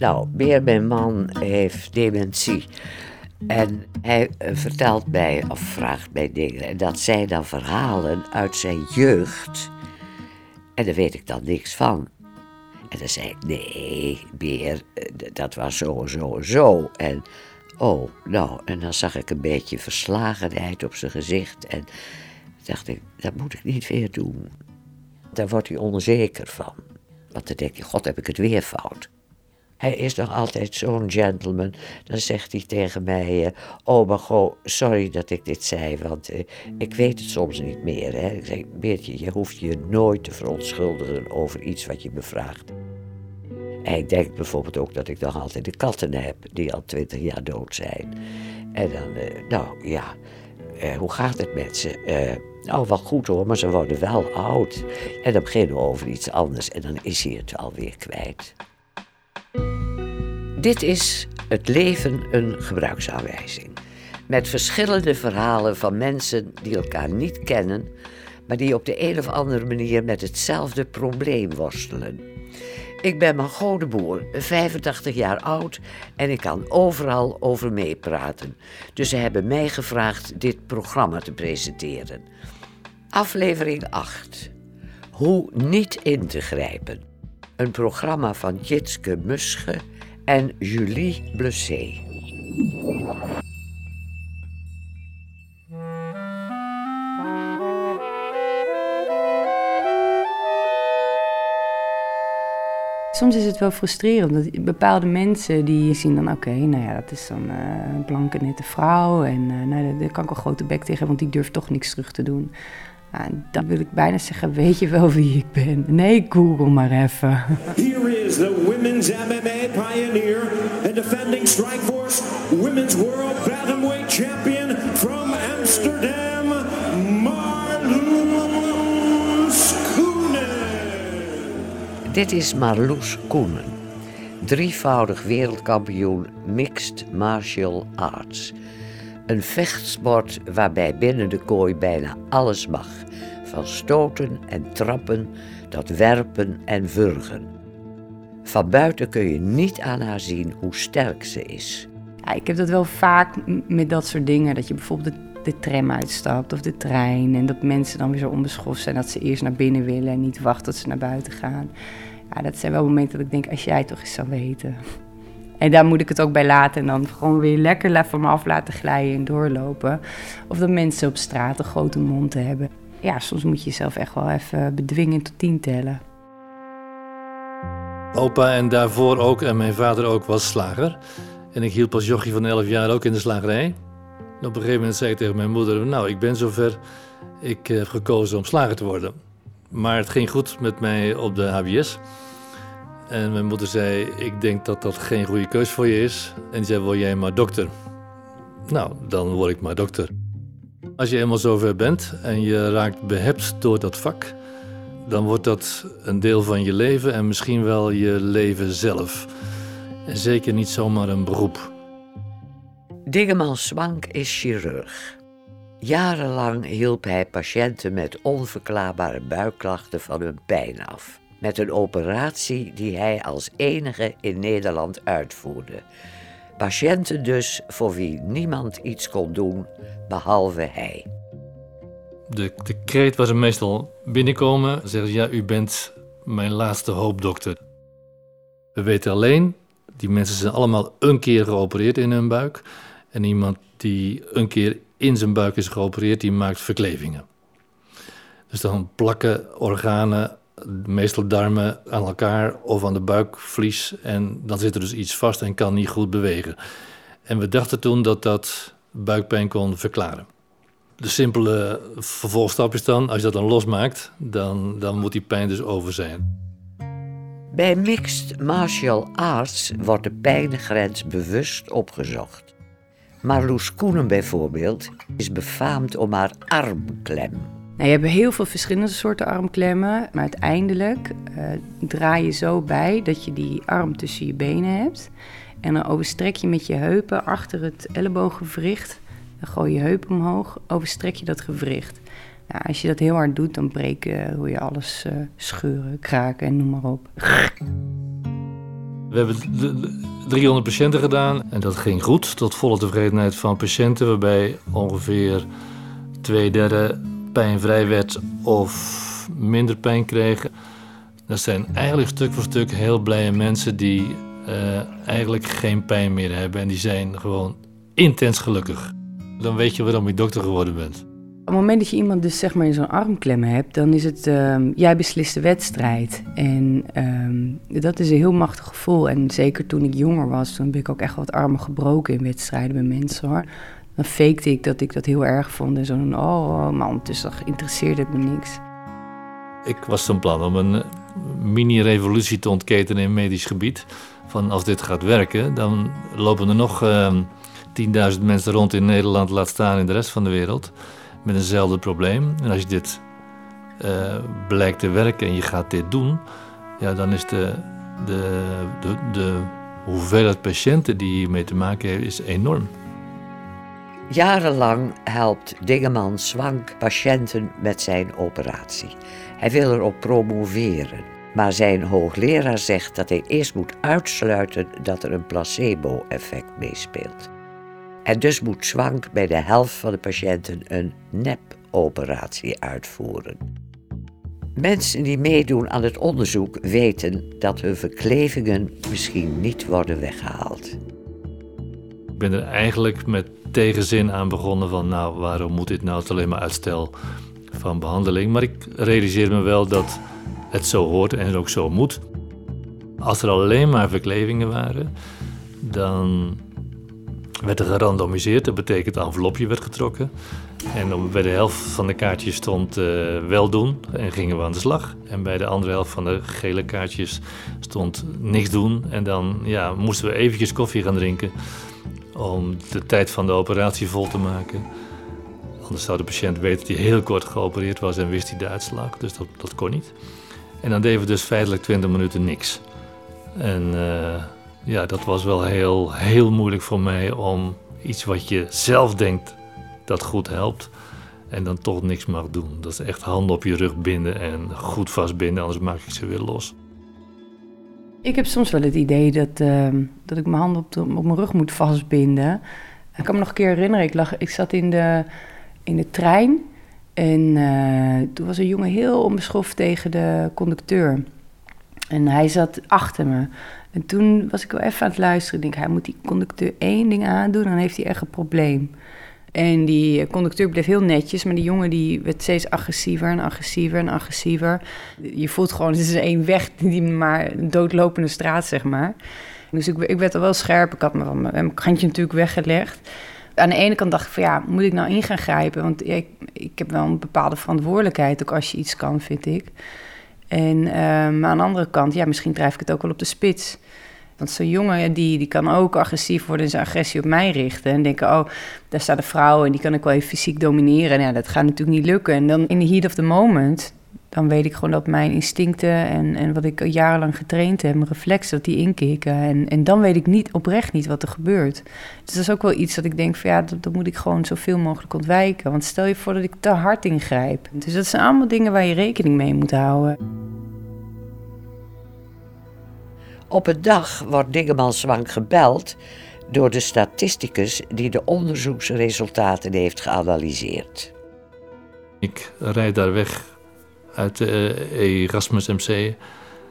Nou, Beer, mijn man, heeft dementie. En hij eh, vertelt mij of vraagt mij dingen. En dat zijn dan verhalen uit zijn jeugd. En daar weet ik dan niks van. En dan zei ik, nee, Beer, eh, dat was zo, zo, zo. En oh, nou, en dan zag ik een beetje verslagenheid op zijn gezicht. En dacht ik, dat moet ik niet weer doen. Daar wordt hij onzeker van. Want dan denk je, god, heb ik het weer fout. Hij is nog altijd zo'n gentleman. Dan zegt hij tegen mij: uh, Oh, maar goh, sorry dat ik dit zei, want uh, ik weet het soms niet meer. Hè. Ik zeg: Beertje, je hoeft je nooit te verontschuldigen over iets wat je me vraagt. Hij denkt bijvoorbeeld ook dat ik nog altijd de katten heb, die al twintig jaar dood zijn. En dan, uh, nou ja, hoe gaat het met ze? nou, wel goed hoor, maar ze worden wel oud. En dan beginnen we over iets anders en dan is hij het alweer kwijt. Dit is Het leven een gebruiksaanwijzing. Met verschillende verhalen van mensen die elkaar niet kennen, maar die op de een of andere manier met hetzelfde probleem worstelen. Ik ben Margot de Boer, 85 jaar oud en ik kan overal over meepraten. Dus ze hebben mij gevraagd dit programma te presenteren. Aflevering 8. Hoe niet in te grijpen. Een programma van Jitske Musche en Julie Blessé. Soms is het wel frustrerend. Dat bepaalde mensen die zien dan, oké, nou ja, dat is dan uh, een blanke nette vrouw. En uh, nou, daar kan ik een grote bek tegen, want die durft toch niks terug te doen. En dan wil ik bijna zeggen, weet je wel wie ik ben? Nee, google maar even. Here is the women's MMA pioneer and defending Strikeforce Women's World Bantamweight Champion from Amsterdam, Marloes Koenen. Dit is Marloes Koenen, drievoudig wereldkampioen Mixed Martial Arts. Een vechtsport waarbij binnen de kooi bijna alles mag. Van stoten en trappen tot werpen en wurgen. Van buiten kun je niet aan haar zien hoe sterk ze is. Ja, ik heb dat wel vaak met dat soort dingen. Dat je bijvoorbeeld de, de, tram uitstapt of de trein. En dat mensen dan weer zo onbeschoft zijn dat ze eerst naar binnen willen en niet wachten tot ze naar buiten gaan. Ja, dat zijn wel momenten dat ik denk, als jij toch eens zou weten. En daar moet ik het ook bij laten en dan gewoon weer lekker van me af laten glijden en doorlopen. Of dat mensen op straat een grote mond hebben. Ja, soms moet je jezelf echt wel even bedwingen tot tien tellen. Opa en daarvoor ook, en mijn vader ook, was slager. En ik hielp als jochie van 11 jaar ook in de slagerij. Op een gegeven moment zei ik tegen mijn moeder: Nou, ik ben zover. Ik heb gekozen om slager te worden. Maar het ging goed met mij op de HBS. En mijn moeder zei, ik denk dat dat geen goede keus voor je is. En die zei, wil jij maar dokter? Nou, dan word ik maar dokter. Als je eenmaal zover bent en je raakt behept door dat vak, dan wordt dat een deel van je leven en misschien wel je leven zelf. En zeker niet zomaar een beroep. Dingeman Swank is chirurg. Jarenlang hielp hij patiënten met onverklaarbare buikklachten van hun pijn af met een operatie die hij als enige in Nederland uitvoerde. Patiënten dus voor wie niemand iets kon doen behalve hij. De, de kreet was er meestal binnenkomen, zeggen ja, u bent mijn laatste hoop, dokter. We weten alleen, die mensen zijn allemaal een keer geopereerd in hun buik. En iemand die een keer in zijn buik is geopereerd, die maakt verklevingen. Dus dan plakken organen meestal darmen aan elkaar of aan de buikvlies. En dan zit er dus iets vast en kan niet goed bewegen. En we dachten toen dat dat buikpijn kon verklaren. De simpele vervolgstap is dan, als je dat dan losmaakt, dan, dan moet die pijn dus over zijn. Bij mixed martial arts wordt de pijngrens bewust opgezocht. Marloes Koenen bijvoorbeeld is befaamd om haar armklem. Nou, je hebt heel veel verschillende soorten armklemmen, maar uiteindelijk uh, draai je zo bij dat je die arm tussen je benen hebt. En dan overstrek je met je heupen achter het ellebooggewricht. Dan gooi je heup omhoog, overstrek je dat gewricht. Nou, als je dat heel hard doet, dan breek, hoe eh, je, alles uh, scheuren, kraken en noem maar op. We hebben 300 patiënten gedaan en dat ging goed, tot volle tevredenheid van patiënten, waarbij ongeveer twee derde pijnvrij werd of minder pijn kregen. Dat zijn eigenlijk stuk voor stuk heel blije mensen die uh, eigenlijk geen pijn meer hebben en die zijn gewoon intens gelukkig. Dan weet je waarom je dokter geworden bent. Op het moment dat je iemand dus zeg maar in zo'n armklem hebt, dan is het, uh, jij beslist de wedstrijd. En uh, dat is een heel machtig gevoel. En zeker toen ik jonger was, toen ben ik ook echt wat armen gebroken in wedstrijden bij mensen hoor. Dan fakte ik dat ik dat heel erg vond. En zo, oh man, dus dat interesseerde me niks. Ik was van plan om een mini-revolutie te ontketenen in medisch gebied. Van als dit gaat werken, dan lopen er nog uh, ehm, 10.000 mensen rond in Nederland, laat staan in de rest van de wereld met eenzelfde probleem. En als je dit uh, blijkt te werken en je gaat dit doen, ja, dan is de, de, de, de hoeveelheid patiënten die hiermee te maken hebben, is enorm. Jarenlang helpt Dingeman Swank patiënten met zijn operatie. Hij wil erop promoveren. Maar zijn hoogleraar zegt dat hij eerst moet uitsluiten dat er een placebo-effect meespeelt. En dus moet Zwank bij de helft van de patiënten een nep-operatie uitvoeren. Mensen die meedoen aan het onderzoek weten dat hun verklevingen misschien niet worden weggehaald. Ik ben er eigenlijk met tegenzin aan begonnen van nou waarom moet dit nou alleen maar uitstel van behandeling. Maar ik realiseer me wel dat het zo hoort en ook zo moet. Als er alleen maar verklevingen waren, dan werd er gerandomiseerd. Dat betekent een envelopje werd getrokken. En bij de helft van de kaartjes stond uh, wel doen en gingen we aan de slag. En bij de andere helft van de gele kaartjes stond niks doen. En dan ja, moesten we eventjes koffie gaan drinken om de tijd van de operatie vol te maken. Anders zou de patiënt weten dat hij heel kort geopereerd was en wist hij de uitslag. Dus dat, dat kon niet. En dan deden we dus feitelijk 20 minuten niks. En uh, ja, dat was wel heel, heel moeilijk voor mij om iets wat je zelf denkt dat goed helpt. En dan toch niks mag doen. Dat is echt handen op je rug binden en goed vastbinden, anders maak ik ze weer los. Ik heb soms wel het idee dat, uh, dat ik mijn handen op, op mijn rug moet vastbinden. Ik kan me nog een keer herinneren, ik, lag, ik zat in de, in de trein. En uh, toen was een jongen heel onbeschoft tegen de conducteur. En hij zat achter me. En toen was ik wel even aan het luisteren. Ik denk, hij moet die conducteur één ding aandoen, dan heeft hij echt een probleem. En die conducteur bleef heel netjes, maar die jongen die werd steeds agressiever en agressiever en agressiever. Je voelt gewoon, het is één weg, die maar een doodlopende straat, zeg maar. Dus ik, ik werd al wel scherp. Ik had me mijn kantje natuurlijk weggelegd. Aan de ene kant dacht ik van ja, moet ik nou in gaan grijpen? Want ik, ik heb wel een bepaalde verantwoordelijkheid, ook als je iets kan, vind ik. En, maar ehm, aan de andere kant, ja, misschien drijf ik het ook wel op de spits. Want zo'n jongen, die, die kan ook agressief worden en zijn agressie op mij richten. En denken, oh, daar staat een vrouw en die kan ik wel even fysiek domineren. En ja, dat gaat natuurlijk niet lukken. En dan in the heat of the moment, dan weet ik gewoon dat mijn instincten en, en wat ik jarenlang getraind heb, mijn reflexen, dat die inkikken. En, en dan weet ik niet, oprecht niet wat er gebeurt. Dus dat is ook wel iets dat ik denk van ja, dat, dat moet ik gewoon zoveel mogelijk ontwijken. Want stel je voor dat ik te hard ingrijp. Dus dat zijn allemaal dingen waar je rekening mee moet houden. Op een dag wordt Dingeman Zwank gebeld door de statisticus die de onderzoeksresultaten heeft geanalyseerd. Ik rijd daar weg uit de eh, Erasmus MC.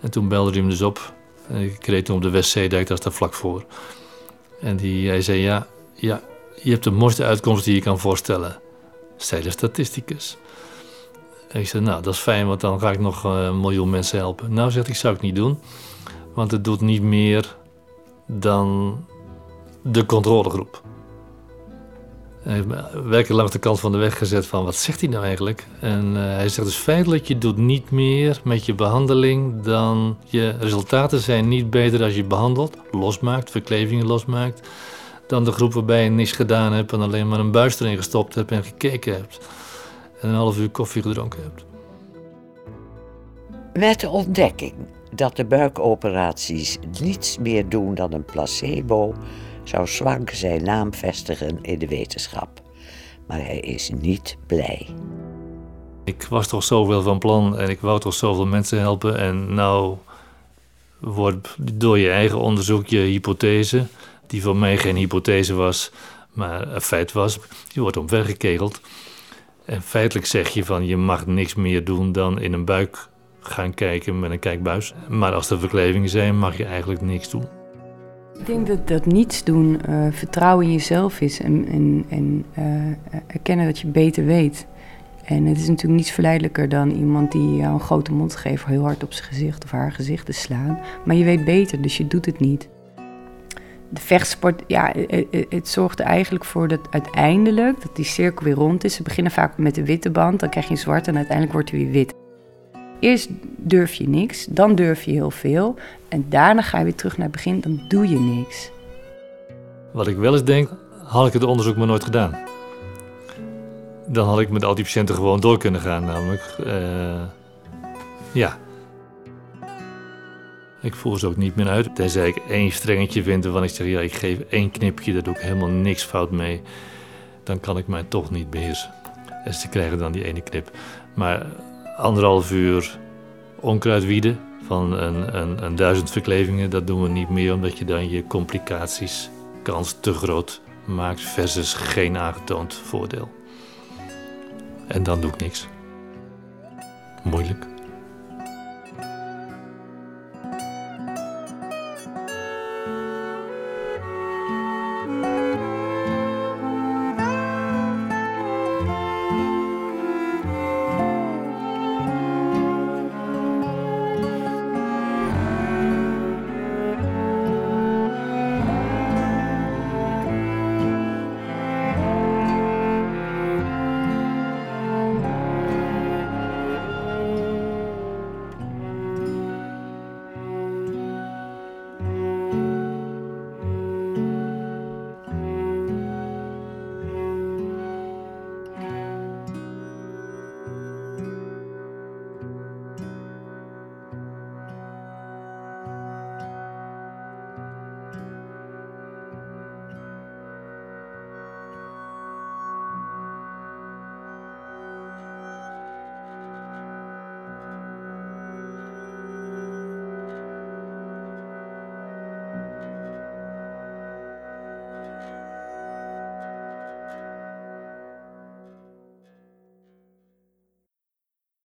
En toen belde hij hem dus op. Ik reed toen op de Westzeedijk, dat is daar vlak voor. En die, hij zei, ja, ja, je hebt de mooiste uitkomst die je kan voorstellen. Zei de statisticus. Ik zei, nou, dat is fijn, want dan ga ik nog eh, een miljoen mensen helpen. Nou, zegt ik, zou ik niet doen. Want het doet niet meer dan de controlegroep. Hij heeft langs de kant van de weg gezet van wat zegt hij nou eigenlijk? En uh, hij zegt dus feitelijk, je doet niet meer met je behandeling dan je resultaten zijn niet beter als je behandelt, losmaakt, verklevingen losmaakt, dan de groep waarbij je niks gedaan hebt en alleen maar een buis erin gestopt hebt en gekeken hebt. En een half uur koffie gedronken hebt. Met de ontdekking dat de buikoperaties niets meer doen dan een placebo, zou Swank zijn naam vestigen in de wetenschap. Maar hij is niet blij. Ik was toch zoveel van plan en ik wou toch zoveel mensen helpen. En nou wordt door je eigen onderzoek, je hypothese, die voor mij geen hypothese was, maar een feit was, die wordt omvergekegeld. En feitelijk zeg je van je mag niks meer doen dan in een buik gaan kijken met een kijkbuis. Maar als er verklevingen zijn, mag je eigenlijk niks doen. Ik denk dat dat niets doen uh, vertrouwen in jezelf is en, en, en uh, erkennen dat je beter weet. En het is natuurlijk niets verleidelijker dan iemand die jou een grote mond geeft, heel hard op zijn gezicht of haar gezicht te slaan. Maar je weet beter, dus je doet het niet. De vechtsport, ja, het, het zorgt er eigenlijk voor dat uiteindelijk dat die cirkel weer rond is. Ze beginnen vaak met de witte band, dan krijg je een zwart en uiteindelijk wordt hij weer wit. Eerst durf je niks, dan durf je heel veel. En daarna ga je weer terug naar het begin, dan doe je niks. Wat ik wel eens denk, had ik het onderzoek maar nooit gedaan. Dan had ik met al die patiënten gewoon door kunnen gaan, namelijk. Uh, ja. Ik voer ze ook niet meer uit. Tenzij ik één strengetje vind waarvan ik zeg, ja, ik geef één knipje, daar doe ik helemaal niks fout mee. Dan kan ik mij toch niet beheersen. En ze krijgen dan die ene knip. Maar anderhalf uur onkruid wieden van een, een, een duizend verklevingen, dat doen we niet meer omdat je dan je complicaties kans te groot maakt versus geen aangetoond voordeel. En dan doe ik niks. Moeilijk.